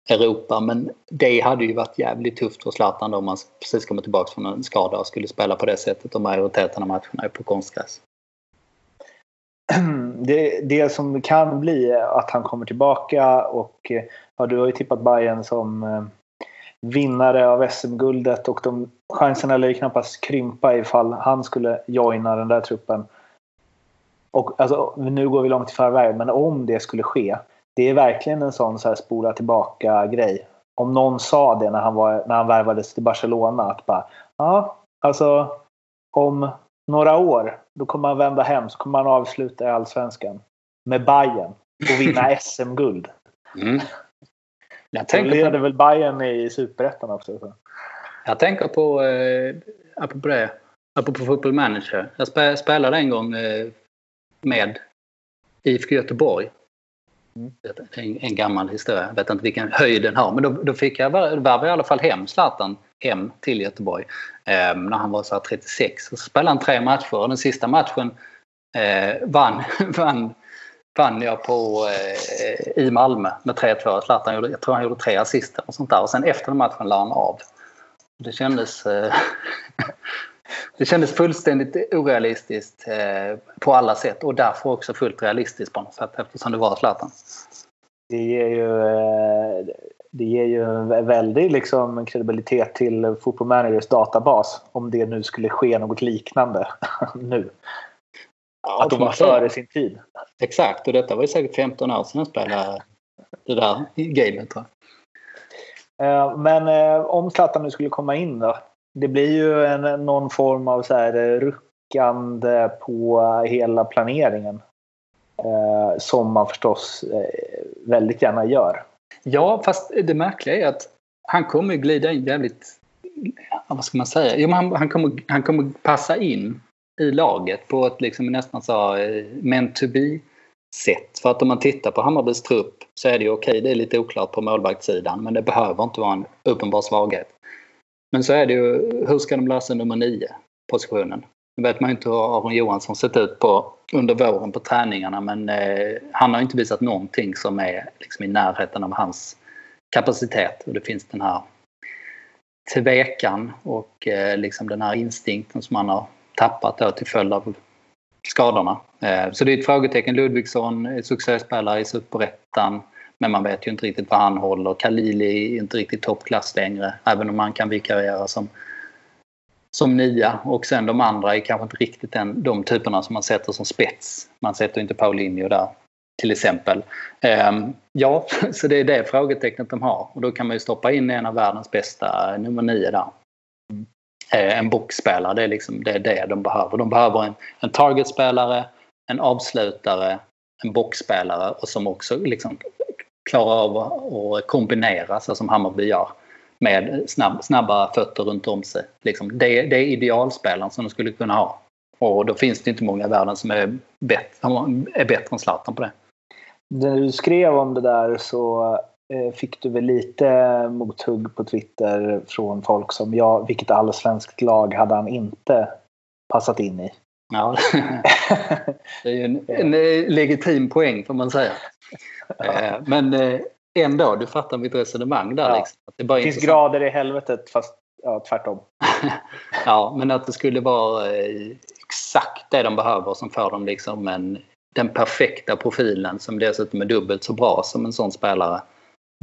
Europa. Men det hade ju varit jävligt tufft för Zlatan om han precis kommer tillbaka från en skada och skulle spela på det sättet och majoriteten av matcherna är på konstgräs. Det, det som kan bli att han kommer tillbaka och eh, ja, du har ju tippat Bayern som eh, vinnare av SM-guldet och de chanserna lär ju knappast krympa ifall han skulle joina den där truppen. Och alltså, nu går vi långt i förväg, men om det skulle ske det är verkligen en sån så här spola tillbaka grej. Om någon sa det när han, var, när han värvades till Barcelona att bara ja, alltså om några år då kommer han vända hem så kommer han avsluta i Allsvenskan med Bayern och vinna SM-guld. Mm. Jag tänker leder på... väl Bayern i Superettan också. Så. Jag tänker på, eh, apropå det, apropå Football Manager. Jag spelade en gång eh, med IFK Göteborg. Mm. En, en, gammal historia. Jag vet inte vilken höjd den har. Men då, då fick jag, värva i alla fall hem Zlatan hem till Göteborg. Eh, när han var så 36. Och så spelade han tre matcher och den sista matchen eh, vann, vann, vann jag på, eh, i Malmö med 3-2. Zlatan gjorde, jag tror han gjorde tre assister och sånt där. Och sen efter den matchen la han av. Det kändes... Eh, Det kändes fullständigt orealistiskt eh, på alla sätt och därför också fullt realistiskt på något sätt eftersom det var Zlatan. Det ger ju, eh, det ger ju en väldig liksom, kredibilitet till Football Managers databas om det nu skulle ske något liknande nu. Ja, att de var före sin tid. Exakt, och detta var ju säkert 15 år sedan jag spelade det där gamet. Eh, men om Zlatan nu skulle komma in då, det blir ju en, någon form av så här eh, ruckande på hela planeringen. Eh, som man förstås eh, väldigt gärna gör. Ja, fast det märkliga är att han kommer glida in jävligt... Vad ska man säga? Jo, han, han, kommer, han kommer passa in i laget på ett liksom nästan så eh, meant to be sätt. För att om man tittar på Hammarbys trupp så är det ju okej, okay, det är lite oklart på målvaktssidan men det behöver inte vara en uppenbar svaghet. Men så är det ju, hur ska de lösa nummer nio positionen? Nu vet man ju inte hur Aron Johansson sett ut på, under våren på träningarna men eh, han har inte visat någonting som är liksom, i närheten av hans kapacitet. Och det finns den här tvekan och eh, liksom den här instinkten som han har tappat då till följd av skadorna. Eh, så det är ett frågetecken. Ludvigsson, succéspelare i Superettan. Men man vet ju inte riktigt vad han håller. Kalili är inte riktigt toppklass längre. Även om han kan vikariera som, som nia. Och sen de andra är kanske inte riktigt den, de typerna som man sätter som spets. Man sätter inte Paulinho där till exempel. Um, ja, så det är det frågetecknet de har. Och då kan man ju stoppa in en av världens bästa nummer nio där. Ehm, en boxspelare, det är, liksom, det är det de behöver. De behöver en, en targetspelare, en avslutare, en boxspelare och som också liksom klarar av att kombinera så som Hammarby gör med snabb, snabba fötter runt om sig. Liksom, det, det är idealspelaren som de skulle kunna ha. Och då finns det inte många i världen som är bättre, är bättre än Zlatan på det. När du skrev om det där så eh, fick du väl lite mothugg på Twitter från folk som jag, vilket allsvenskt lag hade han inte passat in i? Ja, det är ju en, en legitim poäng får man säga. Eh, men eh, ändå, du fattar mitt resonemang där. Ja. Liksom. Det, det finns grader i helvetet fast ja, tvärtom. ja, men att det skulle vara exakt det de behöver som får dem liksom en, den perfekta profilen som dessutom är dubbelt så bra som en sån spelare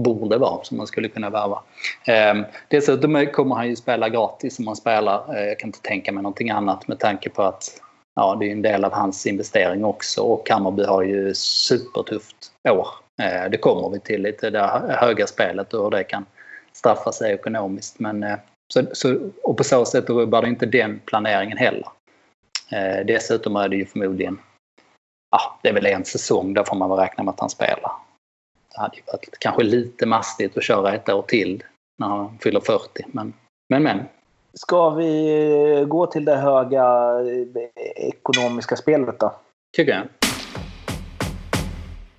borde vara som man skulle kunna värva. Eh, dessutom kommer han ju spela gratis om han spelar. Eh, jag kan inte tänka mig någonting annat med tanke på att ja, det är en del av hans investering också och Hammarby har ju supertufft år. Eh, det kommer vi till lite det höga spelet och hur det kan straffa sig ekonomiskt. Men, eh, så, så, och på så sätt rubbar det inte den planeringen heller. Eh, dessutom är det ju förmodligen, ja, det är väl en säsong, där får man väl räkna med att han spelar. Det hade ju varit kanske lite mastigt att köra ett år till när han fyller 40. Men, men, men. Ska vi gå till det höga ekonomiska spelet då? Tycker jag.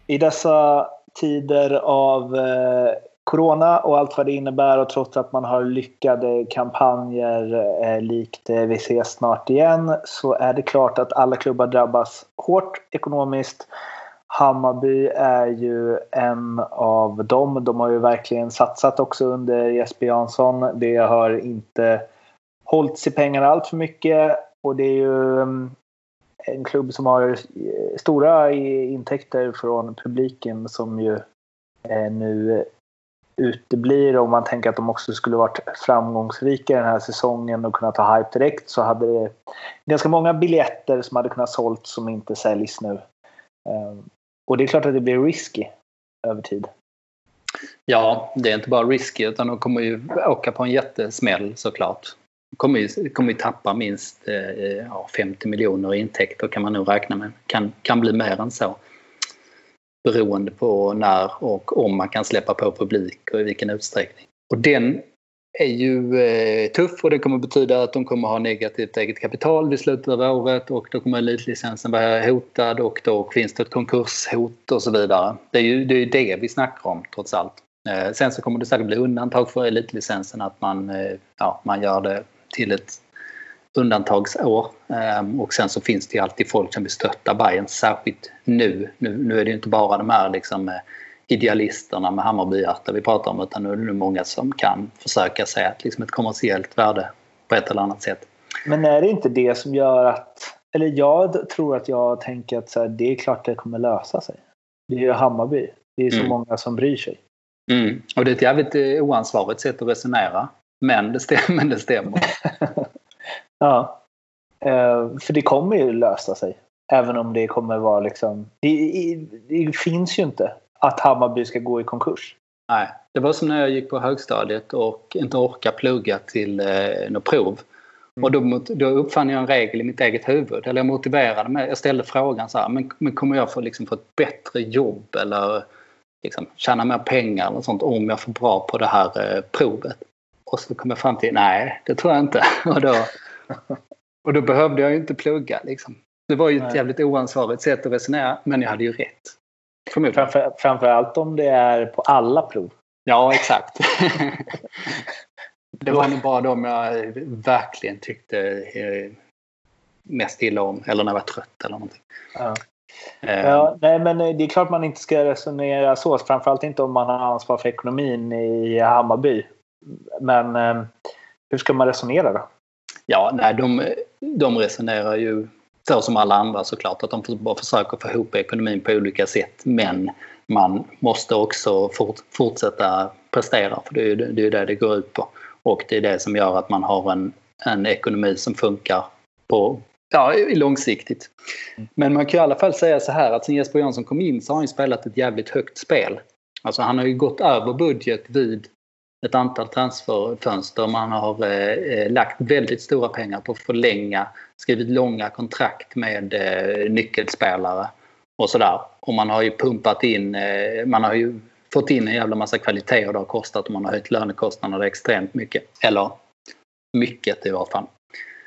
I dessa tider av corona och allt vad det innebär och trots att man har lyckade kampanjer eh, likt eh, Vi ses snart igen så är det klart att alla klubbar drabbas hårt ekonomiskt. Hammarby är ju en av dem. De har ju verkligen satsat också under Jesper Jansson. Det har inte hållit sig pengar allt för mycket och det är ju mm, en klubb som har eh, stora intäkter från publiken som ju eh, nu uteblir Om man tänker att de också skulle varit framgångsrika den här säsongen och kunna ta hype direkt så hade det ganska många biljetter som hade kunnat sålt som inte säljs nu. Eh, och det är klart att det blir risky över tid. Ja, det är inte bara risky utan de kommer ju åka på en jättesmäll såklart. Kommer ju, kommer ju tappa minst eh, ja, 50 miljoner i intäkter kan man nog räkna med. Kan, kan bli mer än så beroende på när och om man kan släppa på publik och i vilken utsträckning. Och den är ju eh, tuff och det kommer betyda att de kommer ha negativt eget kapital vid slutet av året och då kommer elitlicensen vara hotad och då finns det ett konkurshot och så vidare. Det är ju det, är det vi snackar om trots allt. Eh, sen så kommer det säkert bli undantag för elitlicensen att man, eh, ja, man gör det till ett undantagsår. Ehm, och sen så finns det ju alltid folk som vill stötta Bayern särskilt nu. Nu, nu är det inte bara de här liksom, eh, idealisterna med Hammarbyhjärta vi pratar om utan nu är det många som kan försöka se liksom ett kommersiellt värde på ett eller annat sätt. Men är det inte det som gör att, eller jag tror att jag tänker att så här, det är klart det kommer lösa sig. Det är ju Hammarby. Det är så mm. många som bryr sig. Mm. Och det är ett jävligt eh, oansvarigt sätt att resonera. Men det stämmer. Det stämmer. Ja. Eh, för det kommer ju lösa sig. Även om det kommer vara liksom... Det, det, finns ju inte att Hammarby ska gå i konkurs. Nej, det var som när jag gick på högstadiet och inte orkade plugga till eh, något prov. Mm. Och då, då uppfann jag en regel i mitt eget huvud. Eller jag motiverade mig. Jag ställde frågan så här, men, men kommer jag få, liksom, få ett bättre jobb eller liksom, tjäna mer pengar eller sånt om jag får bra på det här eh, provet? Och så kom jag fram till, nej, det tror jag inte. Och då, och då behövde jag ju inte plugga liksom. Det var ju ett Nej. jävligt oansvarigt sätt att resonera, men jag hade ju rätt. Framför, framförallt om det är på alla prov. Ja, exakt. det var nog bara de jag verkligen tyckte eh, mest illa om. Eller när jag var trött eller någonting. Ja. Ja, nej, men det är klart man inte ska resonera så. Framförallt inte om man har ansvar för ekonomin i Hammarby. Men eh, hur ska man resonera då? Ja, nej, de, de resonerar ju så som alla andra såklart. Att de bara försöker få ihop ekonomin på olika sätt. Men man måste också fort, fortsätta prestera. För det är ju det, är det det går ut på. Och det är det som gör att man har en, en ekonomi som funkar på, ja, långsiktigt. Men man kan i alla fall säga så här att sen Jesper Jansson kom in så har han spelat ett jävligt högt spel. Alltså han har ju gått över budget vid ett antal transferfönster. Man har eh, lagt väldigt stora pengar på att förlänga, skrivit långa kontrakt med eh, nyckelspelare och sådär. Och man har ju pumpat in, eh, man har ju fått in en jävla massa kvalitet och det har kostat och man har höjt lönekostnaderna extremt mycket. Eller mycket i varje fall.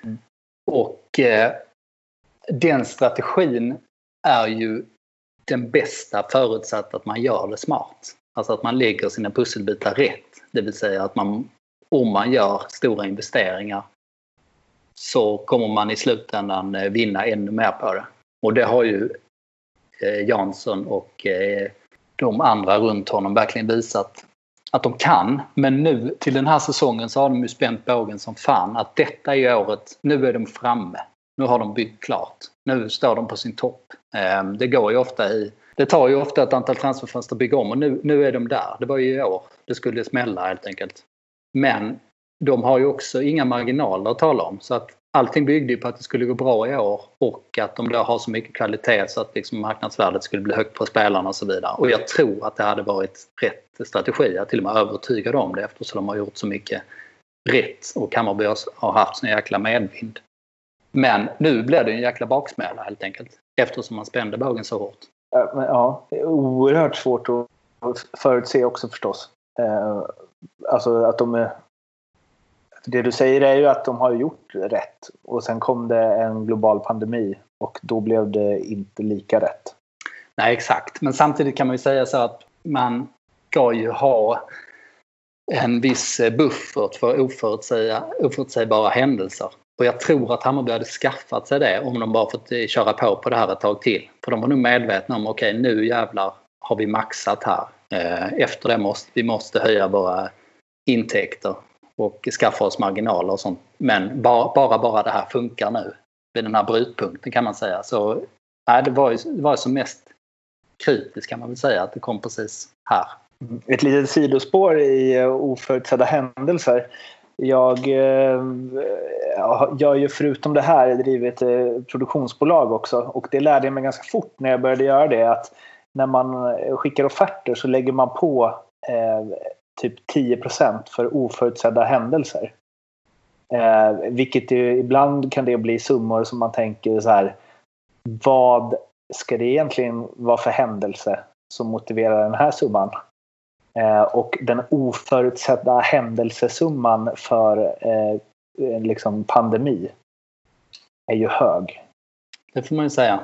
Mm. Och eh, den strategin är ju den bästa förutsatt att man gör det smart. Alltså att man lägger sina pusselbitar rätt. Det vill säga att man, om man gör stora investeringar så kommer man i slutändan eh, vinna ännu mer på det. Och det har ju eh, Jansson och eh, de andra runt honom verkligen visat att de kan. Men nu till den här säsongen så har de ju spänt bågen som fan. Att detta är året, nu är de framme. Nu har de byggt klart. Nu står de på sin topp. Ehm, det går ju ofta i det tar ju ofta ett antal transferfönster att bygga om och nu, nu är de där. Det var ju i år det skulle smälla helt enkelt. Men de har ju också inga marginaler att tala om. Så att allting byggde ju på att det skulle gå bra i år och att de då har så mycket kvalitet så att liksom marknadsvärdet skulle bli högt på spelarna och så vidare. Och jag tror att det hade varit rätt strategi. Jag är till och med övertygad om det eftersom de har gjort så mycket rätt och Hammarby har haft sån jäkla medvind. Men nu blir det en jäkla baksmälla helt enkelt eftersom man spände bågen så hårt. Eh, ja, det är oerhört svårt att förutse också förstås. Eh, alltså att de är... Det du säger är ju att de har gjort rätt och sen kom det en global pandemi och då blev det inte lika rätt. Nej, exakt. Men samtidigt kan man ju säga så att man ska ju ha en viss buffert för oförutsägbara händelser. Och jag tror att Hammarby hade skaffat sig det om de bara fått eh, köra på på det här ett tag till. För de var nog medvetna om okej okay, nu jävlar har vi maxat här. Eh, efter det måste vi måste höja våra intäkter och skaffa oss marginaler och sånt. Men bara, bara, bara det här funkar nu vid den här brytpunkten kan man säga. Så nej, det var ju det var som mest kritiskt kan man väl säga att det kom precis här. Ett litet sidospår i oförutsedda händelser. Jag, eh, jag har ju förutom det här drivit eh, produktionsbolag också och det lärde jag mig ganska fort när jag började göra det att när man skickar offerter så lägger man på eh, typ 10% för oförutsedda händelser. Eh, vilket ju, ibland kan det bli summor som man tänker så här. Vad ska det egentligen vara för händelse som motiverar den här summan? Eh, och den oförutsedda händelsesumman för eh, liksom pandemi är ju hög. Det får man ju säga.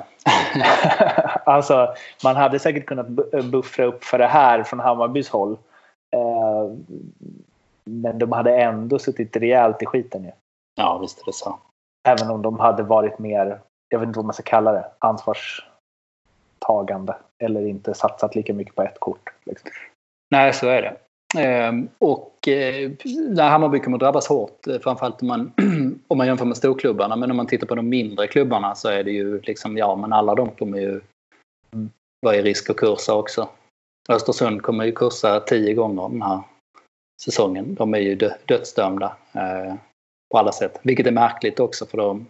alltså, man hade säkert kunnat buffra upp för det här från Hammarbys håll. Eh, men de hade ändå suttit rejält i skiten ju. Ja, visst är det så. Även om de hade varit mer, jag vet inte vad man ska kalla det, ansvarstagande. Eller inte satsat lika mycket på ett kort. Liksom. Nej, så är det. Ehm, och eh, Hammarby kommer drabbas hårt, eh, framförallt om man, om man jämför med storklubbarna. Men om man tittar på de mindre klubbarna så är det ju liksom, ja men alla de kommer ju vara i risk att kursa också. Östersund kommer ju kursa tio gånger den här säsongen. De är ju dödsdömda eh, på alla sätt. Vilket är märkligt också för dem.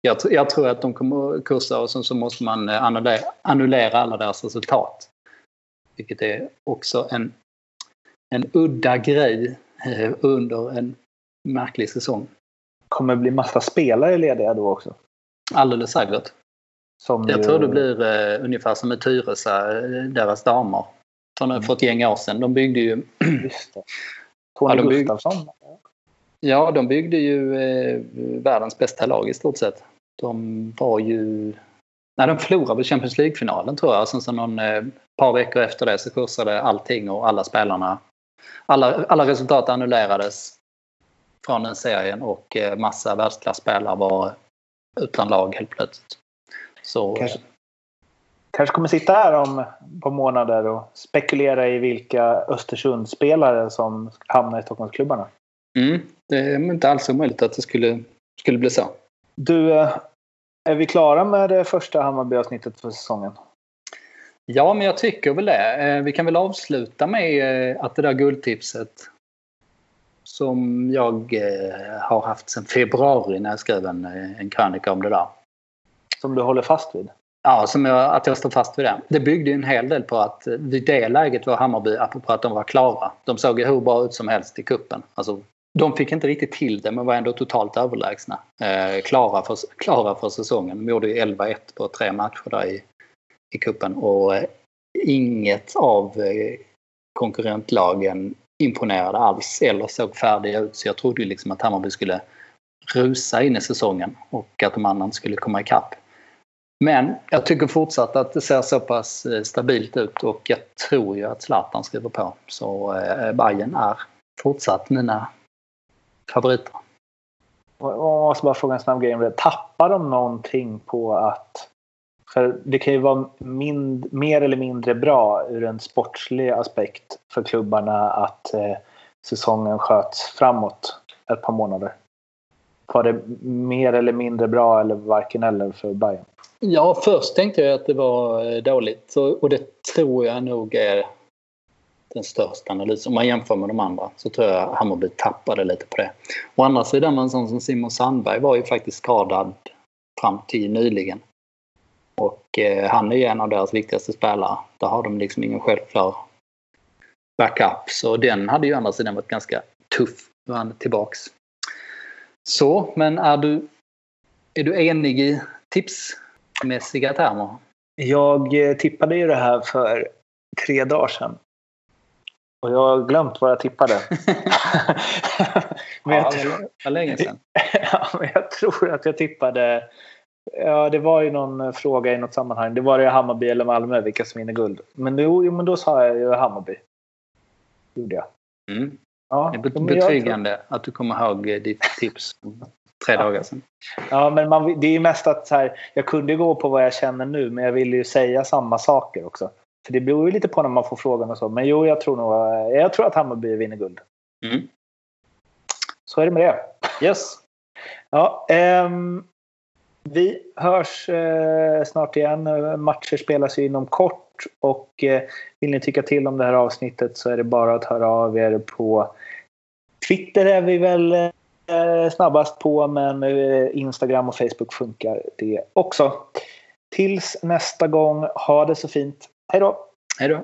Jag, jag tror att de kommer kursa och sen så måste man eh, annullera, annullera alla deras resultat. Vilket är också en, en udda grej eh, under en märklig säsong. Kommer det bli massa spelare lediga då också? Alldeles säkert. Som jag ju... tror det blir uh, ungefär som med Tyresö, uh, deras damer. För för ett gäng år sedan. De byggde ju... Just det. Tony ja, de Gustafsson? Ja, de byggde ju uh, världens bästa lag i stort sett. De var ju Nej, de förlorade väl Champions League-finalen tror jag. Sen så någon eh, par veckor efter det så kursade allting och alla spelarna. Alla, alla resultat annullerades från den serien och eh, massa världsklasspelare var utan lag helt plötsligt. Så, kanske, kanske kommer sitta här om par månader och spekulera i vilka Östersundsspelare som hamnar i Stockholmsklubbarna. Mm, det är inte alls omöjligt att det skulle, skulle bli så. Du, eh, är vi klara med det första Hammarby-avsnittet för säsongen? Ja, men jag tycker väl det. Eh, vi kan väl avsluta med att det där guldtipset som jag har haft sedan februari när jag skrev en, en krönika om det där. Som du håller fast vid? Ja, som jag, att jag står fast vid det. Det byggde ju en hel del på att vid det läget var Hammarby, apropå att de var klara, de såg ju hur bra ut som helst i kuppen. Alltså, de fick inte riktigt till det men var ändå totalt överlägsna. Eh, klara, för, klara för säsongen. De gjorde ju 11-1 på tre matcher där i, i kuppen och eh, inget av eh, konkurrentlagen imponerade alls eller såg färdiga ut. Så jag trodde liksom att Hammarby skulle rusa in i säsongen och att de andra skulle komma ikapp. Men jag tycker fortsatt att det ser så pass eh, stabilt ut och jag tror ju att Zlatan skriver på. Så Bayern är fortsatt mina favoriter. Jag måste bara fråga en snabb grej. Tappar de någonting på att... För det kan ju vara mind, mer eller mindre bra ur en sportslig aspekt för klubbarna att eh, säsongen sköts framåt ett par månader. Var det mer eller mindre bra eller varken eller för Bayern? Ja, först tänkte jag att det var eh, dåligt och det tror jag nog är den största analysen. Om man jämför med de andra så tror jag Hammarby tappade lite på det. Å andra sidan, en sån som Simon Sandberg var ju faktiskt skadad fram till nyligen. Och eh, han är ju en av deras viktigaste spelare. Där har de liksom ingen självklar backup. Så den hade ju å andra sidan varit ganska tuff. Nu är han tillbaks. Så, men är du, är du enig i tipsmässiga termer? Jag eh, tippade ju det här för tre dagar sedan. Och jag har glömt vad jag tippade. men ja, det var länge sedan. ja, men jag tror att jag tippade... Ja, det var ju någon fråga i något sammanhang. Det var det Hammarby eller Malmö, vilka som vinner guld. Men då, men då sa jag ju Hammarby. Gjorde jag. Mm. Ja, det är betryggande tror... att du kommer ihåg ditt tips tre dagar sedan. Ja, men man, det är ju mest att så här, jag kunde gå på vad jag känner nu, men jag vill ju säga samma saker också. För det beror ju lite på när man får frågan och så. Men jo, jag tror nog jag tror att Hammarby vinner guld. Mm. Så är det med det. Yes. Ja, um, vi hörs eh, snart igen. Matcher spelas ju inom kort. Och eh, vill ni tycka till om det här avsnittet så är det bara att höra av er på Twitter är vi väl eh, snabbast på men eh, Instagram och Facebook funkar det också. Tills nästa gång, ha det så fint. Hej då! Hej då!